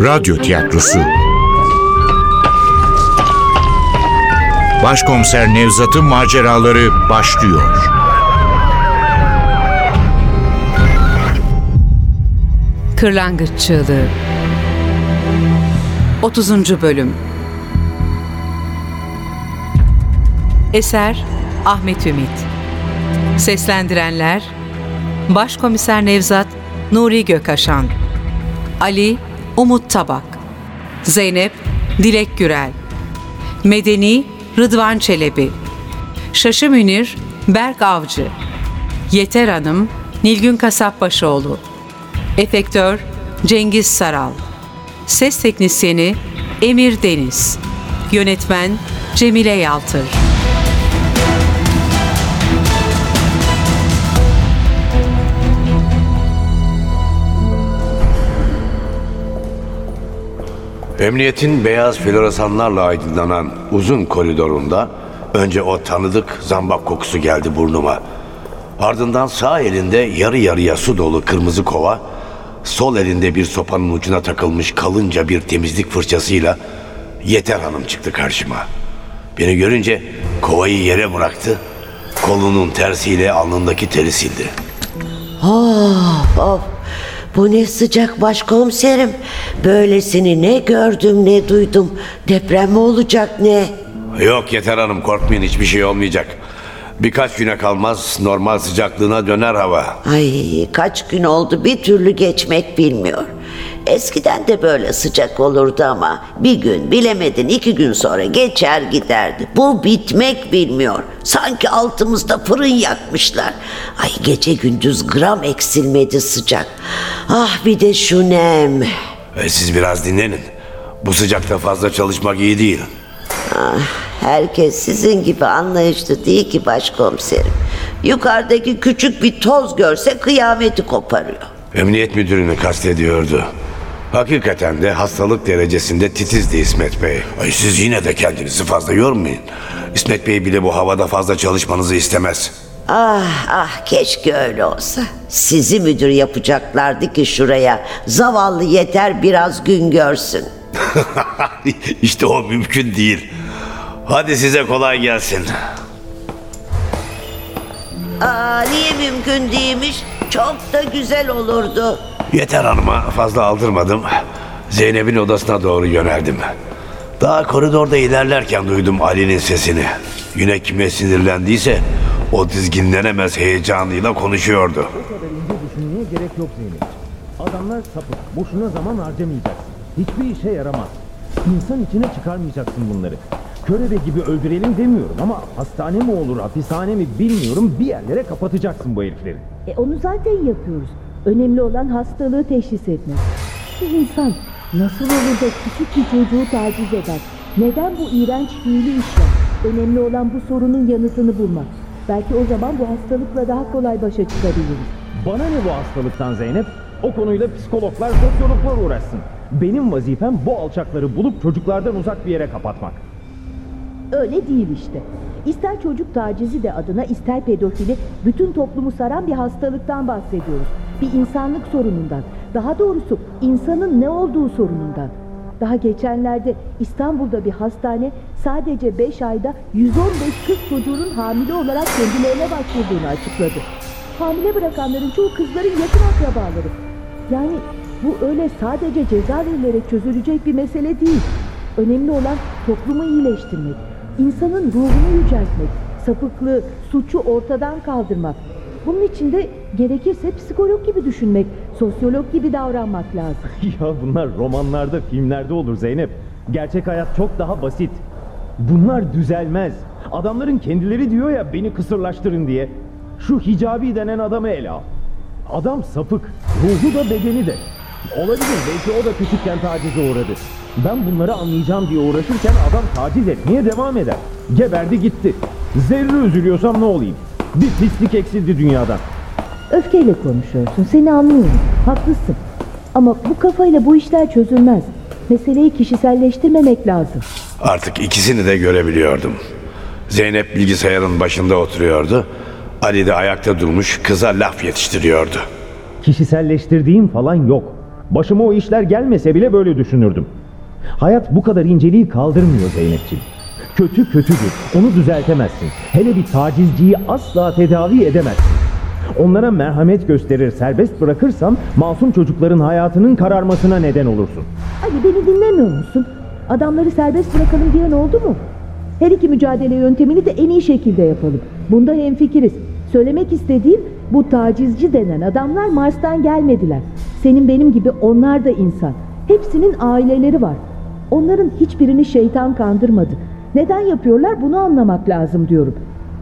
Radyo Tiyatrosu Başkomiser Nevzat'ın maceraları başlıyor. Kırlangıç Çığlığı 30. Bölüm Eser Ahmet Ümit Seslendirenler Başkomiser Nevzat Nuri Gökaşan Ali Umut Tabak Zeynep Dilek Gürel Medeni Rıdvan Çelebi Şaşı Münir Berk Avcı Yeter Hanım Nilgün Kasapbaşoğlu Efektör Cengiz Saral Ses Teknisyeni Emir Deniz Yönetmen Cemile Yaltır Emniyetin beyaz floresanlarla aydınlanan uzun koridorunda önce o tanıdık zambak kokusu geldi burnuma. Ardından sağ elinde yarı yarıya su dolu kırmızı kova, sol elinde bir sopanın ucuna takılmış kalınca bir temizlik fırçasıyla Yeter Hanım çıktı karşıma. Beni görünce kovayı yere bıraktı, kolunun tersiyle alnındaki teri sildi. Of of. Bu ne sıcak başkomiserim. Böylesini ne gördüm ne duydum. Deprem mi olacak ne? Yok Yeter Hanım korkmayın hiçbir şey olmayacak. Birkaç güne kalmaz normal sıcaklığına döner hava. Ay kaç gün oldu bir türlü geçmek bilmiyor. Eskiden de böyle sıcak olurdu ama bir gün bilemedin iki gün sonra geçer giderdi. Bu bitmek bilmiyor. Sanki altımızda fırın yakmışlar. Ay gece gündüz gram eksilmedi sıcak. Ah bir de şu nem. E, siz biraz dinlenin. Bu sıcakta fazla çalışmak iyi değil. Herkes sizin gibi anlayışlı değil ki başkomiserim. Yukarıdaki küçük bir toz görse kıyameti koparıyor. Emniyet müdürünü kastediyordu. Hakikaten de hastalık derecesinde titizdi İsmet Bey. Ay siz yine de kendinizi fazla yormayın. İsmet Bey bile bu havada fazla çalışmanızı istemez. Ah ah keşke öyle olsa. Sizi müdür yapacaklardı ki şuraya. Zavallı yeter biraz gün görsün. işte o mümkün değil. Hadi size kolay gelsin. Aa niye mümkün değilmiş? Çok da güzel olurdu. Yeter hanıma fazla aldırmadım. Zeynep'in odasına doğru yöneldim. Daha koridorda ilerlerken duydum Ali'nin sesini. Yine kime sinirlendiyse o dizginlenemez heyecanıyla konuşuyordu. düşünmeye gerek yok Zeynep. Adamlar sapık. Boşuna zaman harcamayacaksın. Hiçbir işe yaramaz. İnsan içine çıkarmayacaksın bunları. Körebe gibi öldürelim demiyorum ama hastane mi olur, hapishane mi bilmiyorum bir yerlere kapatacaksın bu herifleri. E onu zaten yapıyoruz. Önemli olan hastalığı teşhis etmek. Bir insan nasıl olur da küçük bir çocuğu taciz eder? Neden bu iğrenç fiili işler? Önemli olan bu sorunun yanıtını bulmak. Belki o zaman bu hastalıkla daha kolay başa çıkabiliriz. Bana ne bu hastalıktan Zeynep? O konuyla psikologlar, sosyologlar uğraşsın. Benim vazifem bu alçakları bulup çocuklardan uzak bir yere kapatmak. Öyle değil işte. İster çocuk tacizi de adına ister pedofili bütün toplumu saran bir hastalıktan bahsediyoruz. Bir insanlık sorunundan. Daha doğrusu insanın ne olduğu sorunundan. Daha geçenlerde İstanbul'da bir hastane sadece 5 ayda 115 kız çocuğunun hamile olarak kendilerine başvurduğunu açıkladı. Hamile bırakanların çoğu kızların yakın akrabaları. Yani bu öyle sadece ceza verilerek çözülecek bir mesele değil. Önemli olan toplumu iyileştirmek, insanın ruhunu yüceltmek, sapıklığı, suçu ortadan kaldırmak. Bunun için de gerekirse psikolog gibi düşünmek, sosyolog gibi davranmak lazım. ya bunlar romanlarda, filmlerde olur Zeynep. Gerçek hayat çok daha basit. Bunlar düzelmez. Adamların kendileri diyor ya beni kısırlaştırın diye. Şu hicabi denen adamı ele al. Adam sapık. Ruhu da bedeni de. Olabilir belki o da küçükken tacize uğradı. Ben bunları anlayacağım diye uğraşırken adam taciz etmeye devam eder. Geberdi gitti. Zerre üzülüyorsam ne olayım? Bir pislik eksildi dünyadan. Öfkeyle konuşuyorsun, seni anlıyorum. Haklısın. Ama bu kafayla bu işler çözülmez. Meseleyi kişiselleştirmemek lazım. Artık ikisini de görebiliyordum. Zeynep bilgisayarın başında oturuyordu. Ali de ayakta durmuş kıza laf yetiştiriyordu. Kişiselleştirdiğim falan yok. Başıma o işler gelmese bile böyle düşünürdüm. Hayat bu kadar inceliği kaldırmıyor Zeynepciğim. Kötü kötüdür. Onu düzeltemezsin. Hele bir tacizciyi asla tedavi edemezsin. Onlara merhamet gösterir, serbest bırakırsan masum çocukların hayatının kararmasına neden olursun. Ali beni dinlemiyor musun? Adamları serbest bırakalım diyen oldu mu? Her iki mücadele yöntemini de en iyi şekilde yapalım. Bunda hemfikiriz. Söylemek istediğim bu tacizci denen adamlar Mars'tan gelmediler. Senin benim gibi onlar da insan. Hepsinin aileleri var. Onların hiçbirini şeytan kandırmadı. Neden yapıyorlar bunu anlamak lazım diyorum.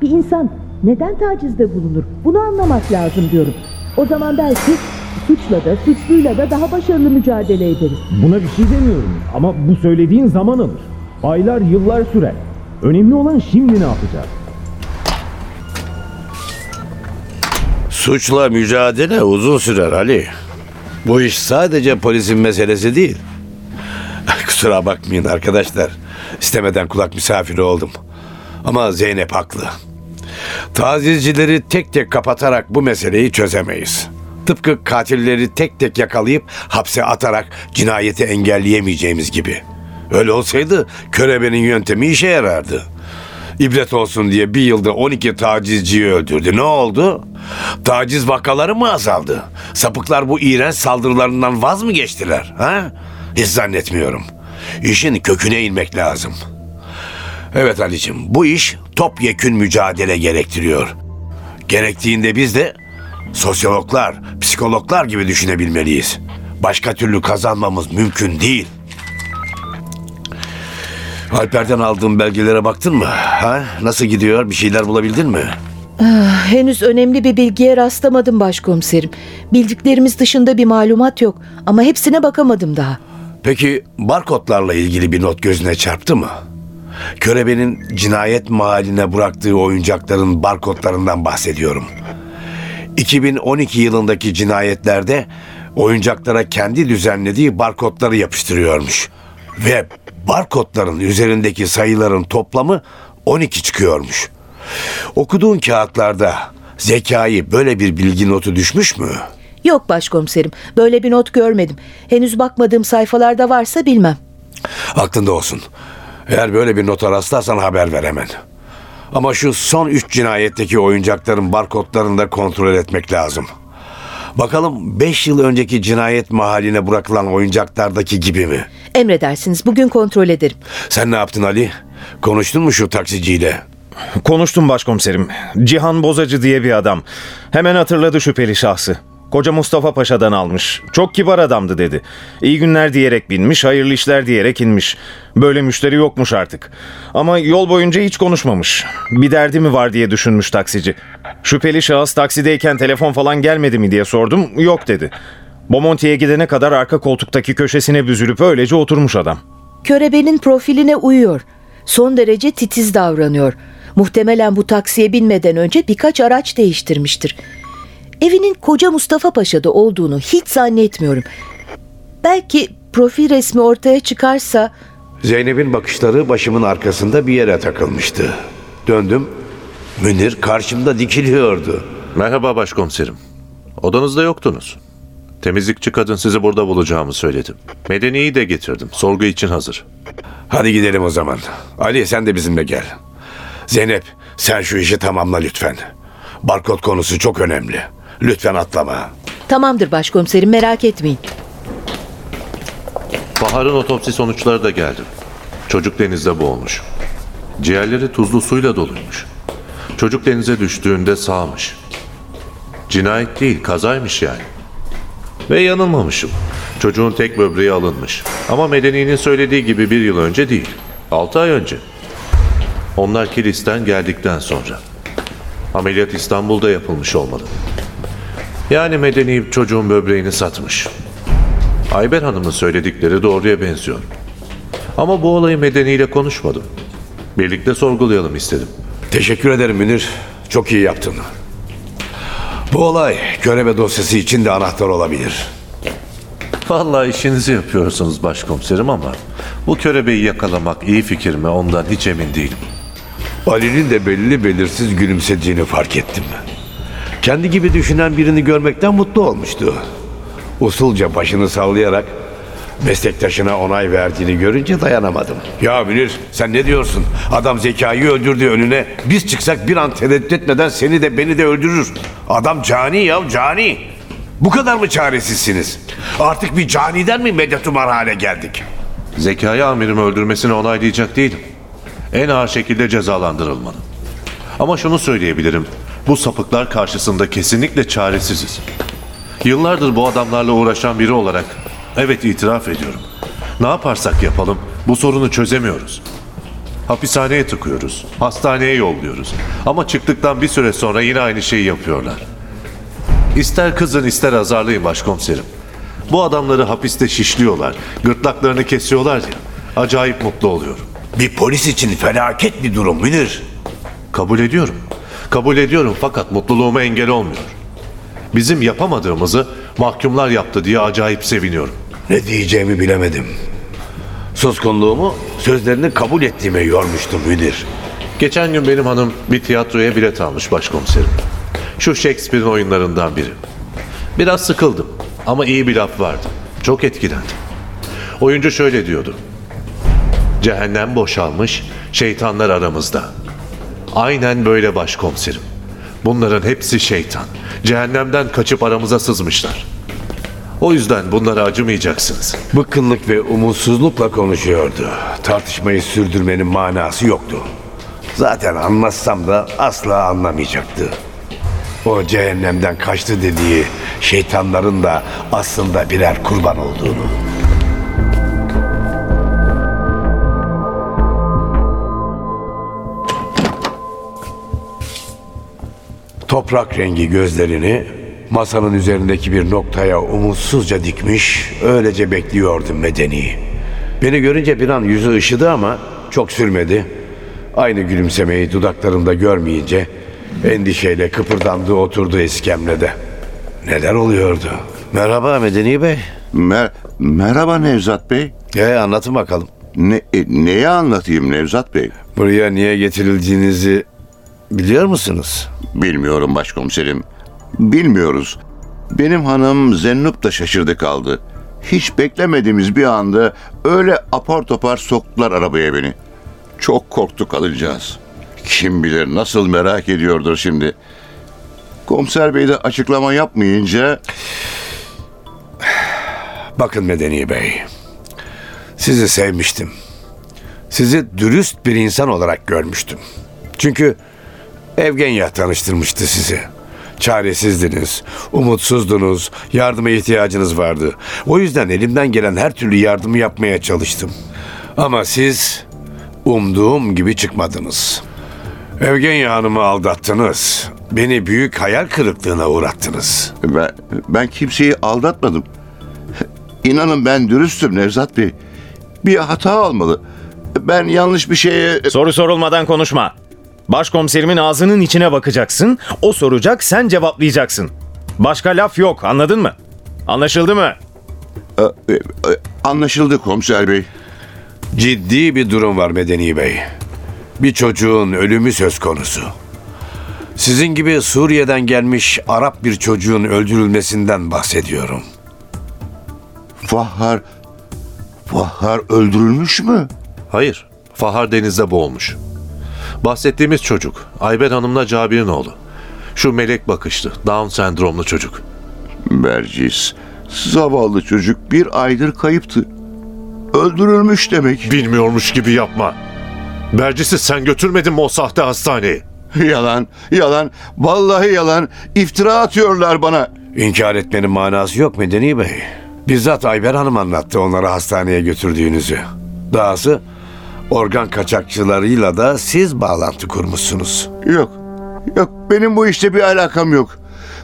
Bir insan neden tacizde bulunur? Bunu anlamak lazım diyorum. O zaman belki suçla da suçluyla da daha başarılı mücadele ederiz. Buna bir şey demiyorum ama bu söylediğin zaman alır. Aylar, yıllar sürer. Önemli olan şimdi ne yapacağız? Suçla mücadele uzun sürer Ali. Bu iş sadece polisin meselesi değil. Kusura bakmayın arkadaşlar. İstemeden kulak misafiri oldum. Ama Zeynep haklı. Tazizcileri tek tek kapatarak bu meseleyi çözemeyiz. Tıpkı katilleri tek tek yakalayıp hapse atarak cinayeti engelleyemeyeceğimiz gibi. Öyle olsaydı körebenin yöntemi işe yarardı. İbret olsun diye bir yılda 12 tacizciyi öldürdü. Ne oldu? Taciz vakaları mı azaldı? Sapıklar bu iğrenç saldırılarından vaz mı geçtiler? Ha? Hiç zannetmiyorum. İşin köküne inmek lazım. Evet Ali'cim bu iş topyekün mücadele gerektiriyor. Gerektiğinde biz de sosyologlar, psikologlar gibi düşünebilmeliyiz. Başka türlü kazanmamız mümkün değil. Alper'den aldığım belgelere baktın mı? Ha? Nasıl gidiyor? Bir şeyler bulabildin mi? Henüz önemli bir bilgiye rastlamadım başkomiserim. Bildiklerimiz dışında bir malumat yok ama hepsine bakamadım daha. Peki barkodlarla ilgili bir not gözüne çarptı mı? Körebenin cinayet mahalline bıraktığı oyuncakların barkodlarından bahsediyorum. 2012 yılındaki cinayetlerde oyuncaklara kendi düzenlediği barkodları yapıştırıyormuş. Ve barkodların üzerindeki sayıların toplamı 12 çıkıyormuş. Okuduğun kağıtlarda zekayı böyle bir bilgi notu düşmüş mü? Yok başkomiserim böyle bir not görmedim. Henüz bakmadığım sayfalarda varsa bilmem. Aklında olsun. Eğer böyle bir nota rastlarsan haber ver hemen. Ama şu son üç cinayetteki oyuncakların barkodlarını da kontrol etmek lazım. Bakalım 5 yıl önceki cinayet mahalline bırakılan oyuncaklardaki gibi mi? Emredersiniz bugün kontrol ederim. Sen ne yaptın Ali? Konuştun mu şu taksiciyle? Konuştum başkomiserim. Cihan Bozacı diye bir adam. Hemen hatırladı şüpheli şahsı. Koca Mustafa Paşa'dan almış. Çok kibar adamdı dedi. İyi günler diyerek binmiş, hayırlı işler diyerek inmiş. Böyle müşteri yokmuş artık. Ama yol boyunca hiç konuşmamış. Bir derdi mi var diye düşünmüş taksici. Şüpheli şahıs taksideyken telefon falan gelmedi mi diye sordum. Yok dedi. Bomonti'ye gidene kadar arka koltuktaki köşesine büzülüp öylece oturmuş adam. Körebenin profiline uyuyor. Son derece titiz davranıyor. Muhtemelen bu taksiye binmeden önce birkaç araç değiştirmiştir. Evinin koca Mustafa Paşa'da olduğunu hiç zannetmiyorum. Belki profil resmi ortaya çıkarsa Zeynep'in bakışları başımın arkasında bir yere takılmıştı. Döndüm. Münir karşımda dikiliyordu. Merhaba başkomiserim. Odanızda yoktunuz. Temizlikçi kadın sizi burada bulacağımı söyledi. Medeni'yi de getirdim. Sorgu için hazır. Hadi gidelim o zaman. Ali sen de bizimle gel. Zeynep sen şu işi tamamla lütfen. Barkod konusu çok önemli. Lütfen atlama. tamamdır başkomiserim merak etmeyin. Bahar'ın otopsi sonuçları da geldi. Çocuk denizde boğulmuş. Ciğerleri tuzlu suyla doluymuş. Çocuk denize düştüğünde sağmış. Cinayet değil, kazaymış yani. Ve yanılmamışım. Çocuğun tek böbreği alınmış. Ama Medeni'nin söylediği gibi bir yıl önce değil. Altı ay önce. Onlar Kilis'ten geldikten sonra. Ameliyat İstanbul'da yapılmış olmalı. Yani Medeni çocuğun böbreğini satmış. Ayber Hanım'ın söyledikleri doğruya benziyor. Ama bu olayı Medeni ile konuşmadım. Birlikte sorgulayalım istedim. Teşekkür ederim Münir. Çok iyi yaptın. Bu olay körebe dosyası için de anahtar olabilir. Vallahi işinizi yapıyorsunuz başkomiserim ama bu körebeyi yakalamak iyi fikir mi ondan hiç emin değilim. Ali'nin de belli belirsiz gülümsediğini fark ettim. Kendi gibi düşünen birini görmekten mutlu olmuştu. Usulca başını sallayarak meslektaşına onay verdiğini görünce dayanamadım. Ya Münir sen ne diyorsun? Adam zekayı öldürdü önüne. Biz çıksak bir an tereddüt etmeden seni de beni de öldürür. Adam cani ya cani. Bu kadar mı çaresizsiniz? Artık bir caniden mi medet umar hale geldik? Zekai amirimi öldürmesini onaylayacak değilim. En ağır şekilde cezalandırılmalı. Ama şunu söyleyebilirim. Bu sapıklar karşısında kesinlikle çaresiziz. Yıllardır bu adamlarla uğraşan biri olarak evet itiraf ediyorum. Ne yaparsak yapalım bu sorunu çözemiyoruz. Hapishaneye tıkıyoruz, hastaneye yolluyoruz. Ama çıktıktan bir süre sonra yine aynı şeyi yapıyorlar. İster kızın ister azarlayın başkomiserim. Bu adamları hapiste şişliyorlar, gırtlaklarını kesiyorlar ya. Acayip mutlu oluyorum. Bir polis için felaket bir durum Münir. Kabul ediyorum. Kabul ediyorum fakat mutluluğuma engel olmuyor. Bizim yapamadığımızı mahkumlar yaptı diye acayip seviniyorum. Ne diyeceğimi bilemedim. Suskunluğumu sözlerini kabul ettiğime yormuştum Münir. Geçen gün benim hanım bir tiyatroya bilet almış başkomiserim. Şu Shakespeare'in oyunlarından biri. Biraz sıkıldım ama iyi bir laf vardı. Çok etkilendim. Oyuncu şöyle diyordu. Cehennem boşalmış, şeytanlar aramızda. Aynen böyle başkomiserim. Bunların hepsi şeytan. Cehennemden kaçıp aramıza sızmışlar. O yüzden bunlara acımayacaksınız. Bıkkınlık ve umutsuzlukla konuşuyordu. Tartışmayı sürdürmenin manası yoktu. Zaten anlatsam da asla anlamayacaktı. O cehennemden kaçtı dediği şeytanların da aslında birer kurban olduğunu. Toprak rengi gözlerini masanın üzerindeki bir noktaya umutsuzca dikmiş, öylece bekliyordu medeni. Beni görünce bir an yüzü ışıdı ama çok sürmedi. Aynı gülümsemeyi dudaklarımda görmeyince endişeyle kıpırdandı oturdu iskemlede. Neler oluyordu? Merhaba Medeni Bey. Mer- Merhaba Nevzat Bey. E anlatın bakalım. Ne, e, neyi anlatayım Nevzat Bey? Buraya niye getirildiğinizi biliyor musunuz? Bilmiyorum başkomiserim. Bilmiyoruz. Benim hanım Zennup da şaşırdı kaldı. Hiç beklemediğimiz bir anda öyle apar topar soktular arabaya beni. Çok korktuk kadıncağız. Kim bilir nasıl merak ediyordur şimdi. Komiser bey de açıklama yapmayınca Bakın Medeni Bey. Sizi sevmiştim. Sizi dürüst bir insan olarak görmüştüm. Çünkü Evgenya tanıştırmıştı sizi. Çaresizdiniz, umutsuzdunuz, yardıma ihtiyacınız vardı. O yüzden elimden gelen her türlü yardımı yapmaya çalıştım. Ama siz umduğum gibi çıkmadınız. Evgenya Hanım'ı aldattınız. Beni büyük hayal kırıklığına uğrattınız. ben, ben kimseyi aldatmadım. İnanın ben dürüstüm Nevzat Bey. Bir hata olmalı. Ben yanlış bir şeye... Soru sorulmadan konuşma. Başkomiserimin ağzının içine bakacaksın. O soracak, sen cevaplayacaksın. Başka laf yok, anladın mı? Anlaşıldı mı? E, e, e, Anlaşıldı komiser bey. Ciddi bir durum var Medeni Bey. Bir çocuğun ölümü söz konusu. Sizin gibi Suriye'den gelmiş Arap bir çocuğun öldürülmesinden bahsediyorum. Fahar... Fahar öldürülmüş mü? Hayır, Fahar denizde boğulmuş. Bahsettiğimiz çocuk, Ayber Hanım'la Cabir'in oğlu. Şu melek bakışlı, Down sendromlu çocuk. Bercis, zavallı çocuk bir aydır kayıptı. Öldürülmüş demek. Bilmiyormuş gibi yapma. Bercis'i sen götürmedin mi o sahte hastaneye? Yalan, yalan, vallahi yalan. İftira atıyorlar bana. İnkar etmenin manası yok Medeni Bey. Bizzat Ayber Hanım anlattı onları hastaneye götürdüğünüzü. Dahası organ kaçakçılarıyla da siz bağlantı kurmuşsunuz. Yok, yok benim bu işte bir alakam yok.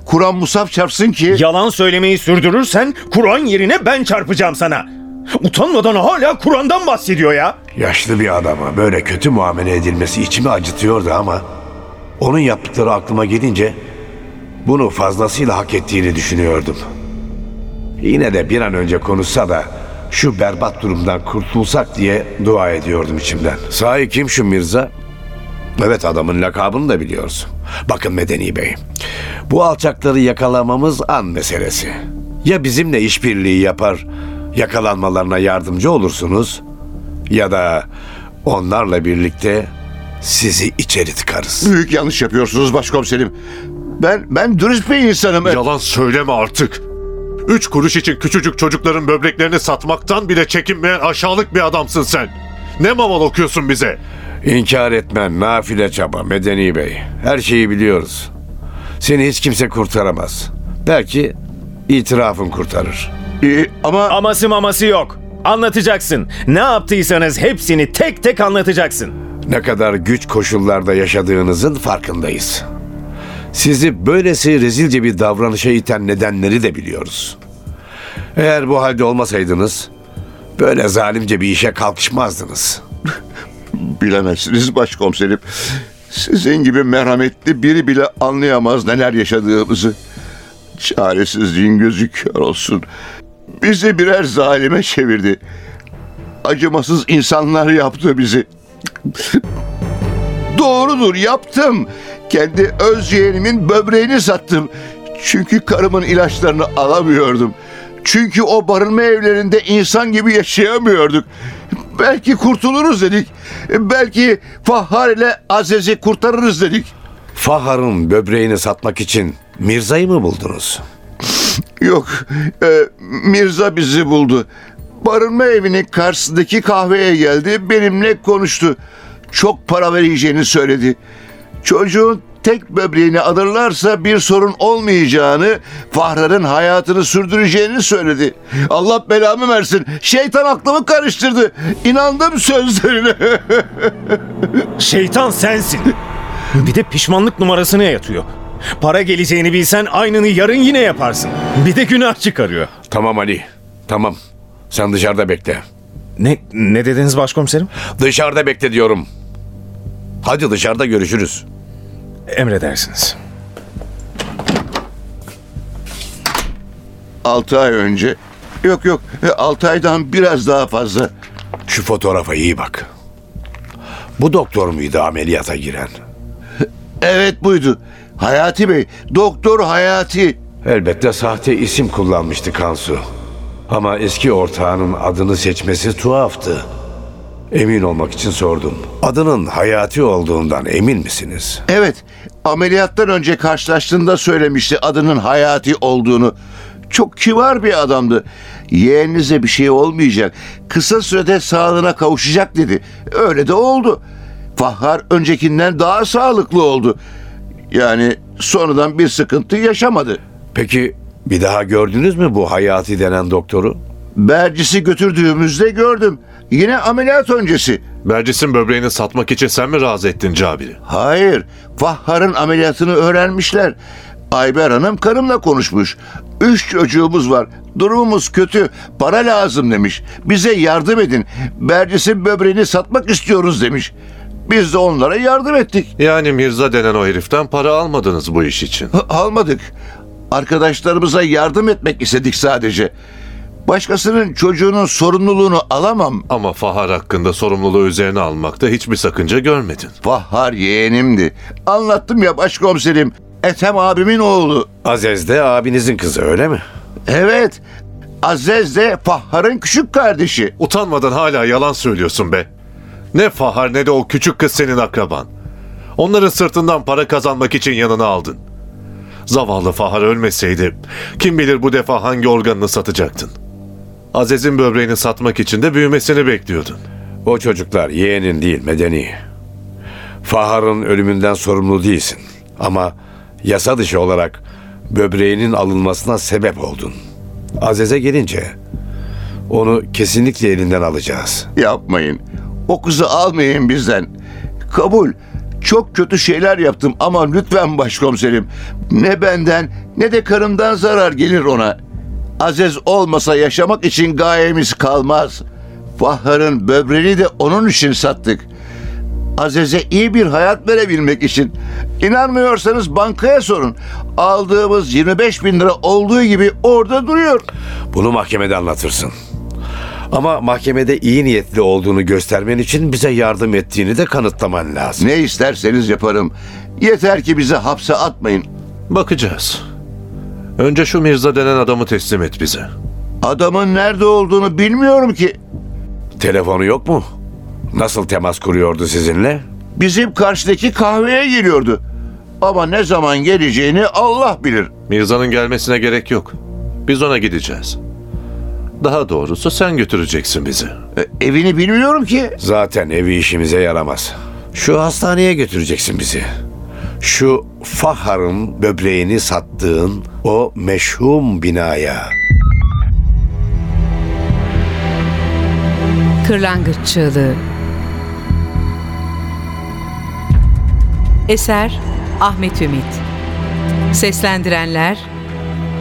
Kur'an Musaf çarpsın ki... Yalan söylemeyi sürdürürsen Kur'an yerine ben çarpacağım sana. Utanmadan hala Kur'an'dan bahsediyor ya. Yaşlı bir adama böyle kötü muamele edilmesi içimi acıtıyordu ama onun yaptıkları aklıma gelince bunu fazlasıyla hak ettiğini düşünüyordum. Yine de bir an önce konuşsa da şu berbat durumdan kurtulsak diye dua ediyordum içimden. Sahi kim şu Mirza? Evet adamın lakabını da biliyoruz. Bakın Medeni Bey, bu alçakları yakalamamız an meselesi. Ya bizimle işbirliği yapar, yakalanmalarına yardımcı olursunuz ya da onlarla birlikte sizi içeri tıkarız. Büyük yanlış yapıyorsunuz başkomiserim. Ben ben dürüst bir insanım. Yalan söyleme artık. Üç kuruş için küçücük çocukların böbreklerini satmaktan bile çekinmeyen aşağılık bir adamsın sen. Ne mamal okuyorsun bize? İnkar etmen nafile çaba Medeni Bey. Her şeyi biliyoruz. Seni hiç kimse kurtaramaz. Belki itirafın kurtarır. Ee, ama Aması maması yok. Anlatacaksın. Ne yaptıysanız hepsini tek tek anlatacaksın. Ne kadar güç koşullarda yaşadığınızın farkındayız. Sizi böylesi rezilce bir davranışa iten nedenleri de biliyoruz. Eğer bu halde olmasaydınız böyle zalimce bir işe kalkışmazdınız. bilemezsiniz başkomiserim. Sizin gibi merhametli biri bile anlayamaz neler yaşadığımızı. Çaresizliğin gözü olsun. Bizi birer zalime çevirdi. Acımasız insanlar yaptı bizi. Doğrudur yaptım. Kendi öz yeğenimin böbreğini sattım. Çünkü karımın ilaçlarını alamıyordum. Çünkü o barınma evlerinde insan gibi yaşayamıyorduk. Belki kurtuluruz dedik. Belki Fahar ile Aziz'i kurtarırız dedik. Fahar'ın böbreğini satmak için Mirza'yı mı buldunuz? Yok, e, Mirza bizi buldu. Barınma evinin karşısındaki kahveye geldi, benimle konuştu. Çok para vereceğini söyledi. Çocuğun tek böbreğini alırlarsa bir sorun olmayacağını, Fahrar'ın hayatını sürdüreceğini söyledi. Allah belamı versin. Şeytan aklımı karıştırdı. İnandım sözlerine. Şeytan sensin. Bir de pişmanlık numarasını yatıyor. Para geleceğini bilsen aynını yarın yine yaparsın. Bir de günah çıkarıyor. Tamam Ali, tamam. Sen dışarıda bekle. Ne ne dediniz başkomiserim? Dışarıda bekle diyorum. Hadi dışarıda görüşürüz. Emredersiniz. Altı ay önce, yok yok, altı aydan biraz daha fazla. Şu fotoğrafa iyi bak. Bu doktor muydu ameliyata giren? Evet buydu. Hayati Bey, Doktor Hayati. Elbette sahte isim kullanmıştı Kansu. Ama eski ortağının adını seçmesi tuhaftı. Emin olmak için sordum. Adının Hayati olduğundan emin misiniz? Evet, ameliyattan önce karşılaştığında söylemişti adının Hayati olduğunu. Çok kibar bir adamdı. Yeğeninize bir şey olmayacak. Kısa sürede sağlığına kavuşacak dedi. Öyle de oldu. Fahar öncekinden daha sağlıklı oldu. Yani sonradan bir sıkıntı yaşamadı. Peki bir daha gördünüz mü bu Hayati denen doktoru? Bercis'i götürdüğümüzde gördüm. Yine ameliyat öncesi. Bercis'in böbreğini satmak için sen mi razı ettin Cabir'i? Hayır, Fahhar'ın ameliyatını öğrenmişler. Ayber Hanım karımla konuşmuş. Üç çocuğumuz var. Durumumuz kötü. Para lazım demiş. Bize yardım edin. Bercis'in böbreğini satmak istiyoruz demiş. Biz de onlara yardım ettik. Yani Mirza denen o heriften para almadınız bu iş için. Almadık. Arkadaşlarımıza yardım etmek istedik sadece. Başkasının çocuğunun sorumluluğunu alamam. Ama Fahar hakkında sorumluluğu üzerine almakta hiçbir sakınca görmedin. Fahhar yeğenimdi. Anlattım ya başkomiserim. Ethem abimin oğlu. Aziz de abinizin kızı öyle mi? Evet. Aziz de Fahhar'ın küçük kardeşi. Utanmadan hala yalan söylüyorsun be. Ne Fahar ne de o küçük kız senin akraban. Onların sırtından para kazanmak için yanına aldın. Zavallı Fahar ölmeseydi kim bilir bu defa hangi organını satacaktın. Aziz'in böbreğini satmak için de büyümesini bekliyordun. O çocuklar yeğenin değil medeni. Fahar'ın ölümünden sorumlu değilsin. Ama yasa dışı olarak böbreğinin alınmasına sebep oldun. Aziz'e gelince onu kesinlikle elinden alacağız. Yapmayın. O kızı almayın bizden. Kabul. Çok kötü şeyler yaptım ama lütfen başkomiserim. Ne benden ne de karımdan zarar gelir ona. Aziz olmasa yaşamak için gayemiz kalmaz. Fahhar'ın böbreğini de onun için sattık. Aziz'e iyi bir hayat verebilmek için. İnanmıyorsanız bankaya sorun. Aldığımız 25 bin lira olduğu gibi orada duruyor. Bunu mahkemede anlatırsın. Ama mahkemede iyi niyetli olduğunu göstermen için bize yardım ettiğini de kanıtlaman lazım. Ne isterseniz yaparım. Yeter ki bizi hapse atmayın. Bakacağız. Önce şu Mirza denen adamı teslim et bize. Adamın nerede olduğunu bilmiyorum ki. Telefonu yok mu? Nasıl temas kuruyordu sizinle? Bizim karşıdaki kahveye geliyordu. Ama ne zaman geleceğini Allah bilir. Mirza'nın gelmesine gerek yok. Biz ona gideceğiz. Daha doğrusu sen götüreceksin bizi. E, evini bilmiyorum ki. Zaten evi işimize yaramaz. Şu hastaneye götüreceksin bizi. Şu Fahar'ın böbreğini sattığın o meşhum binaya. Kırlangıç Çığlığı Eser Ahmet Ümit Seslendirenler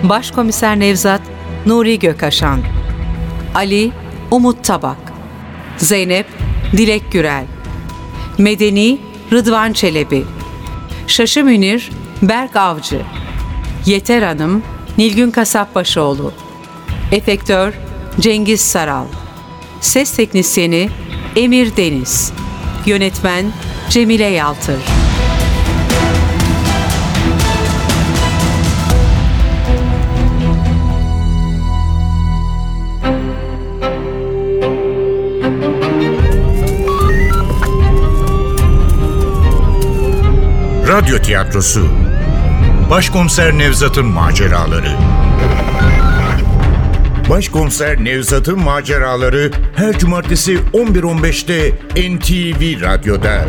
Başkomiser Nevzat Nuri Gökaşan Ali Umut Tabak Zeynep Dilek Gürel Medeni Rıdvan Çelebi Şaşı Münir Berk Avcı Yeter Hanım Nilgün Kasapbaşoğlu Efektör Cengiz Saral Ses teknisyeni Emir Deniz. Yönetmen Cemile Yaltır. Radyo tiyatrosu Başkomiser Nevzat'ın maceraları Başkomiser Nevzat'ın maceraları her cumartesi 11.15'te NTV Radyo'da.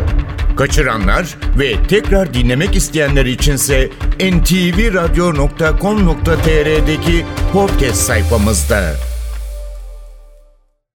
Kaçıranlar ve tekrar dinlemek isteyenler içinse ntvradio.com.tr'deki podcast sayfamızda.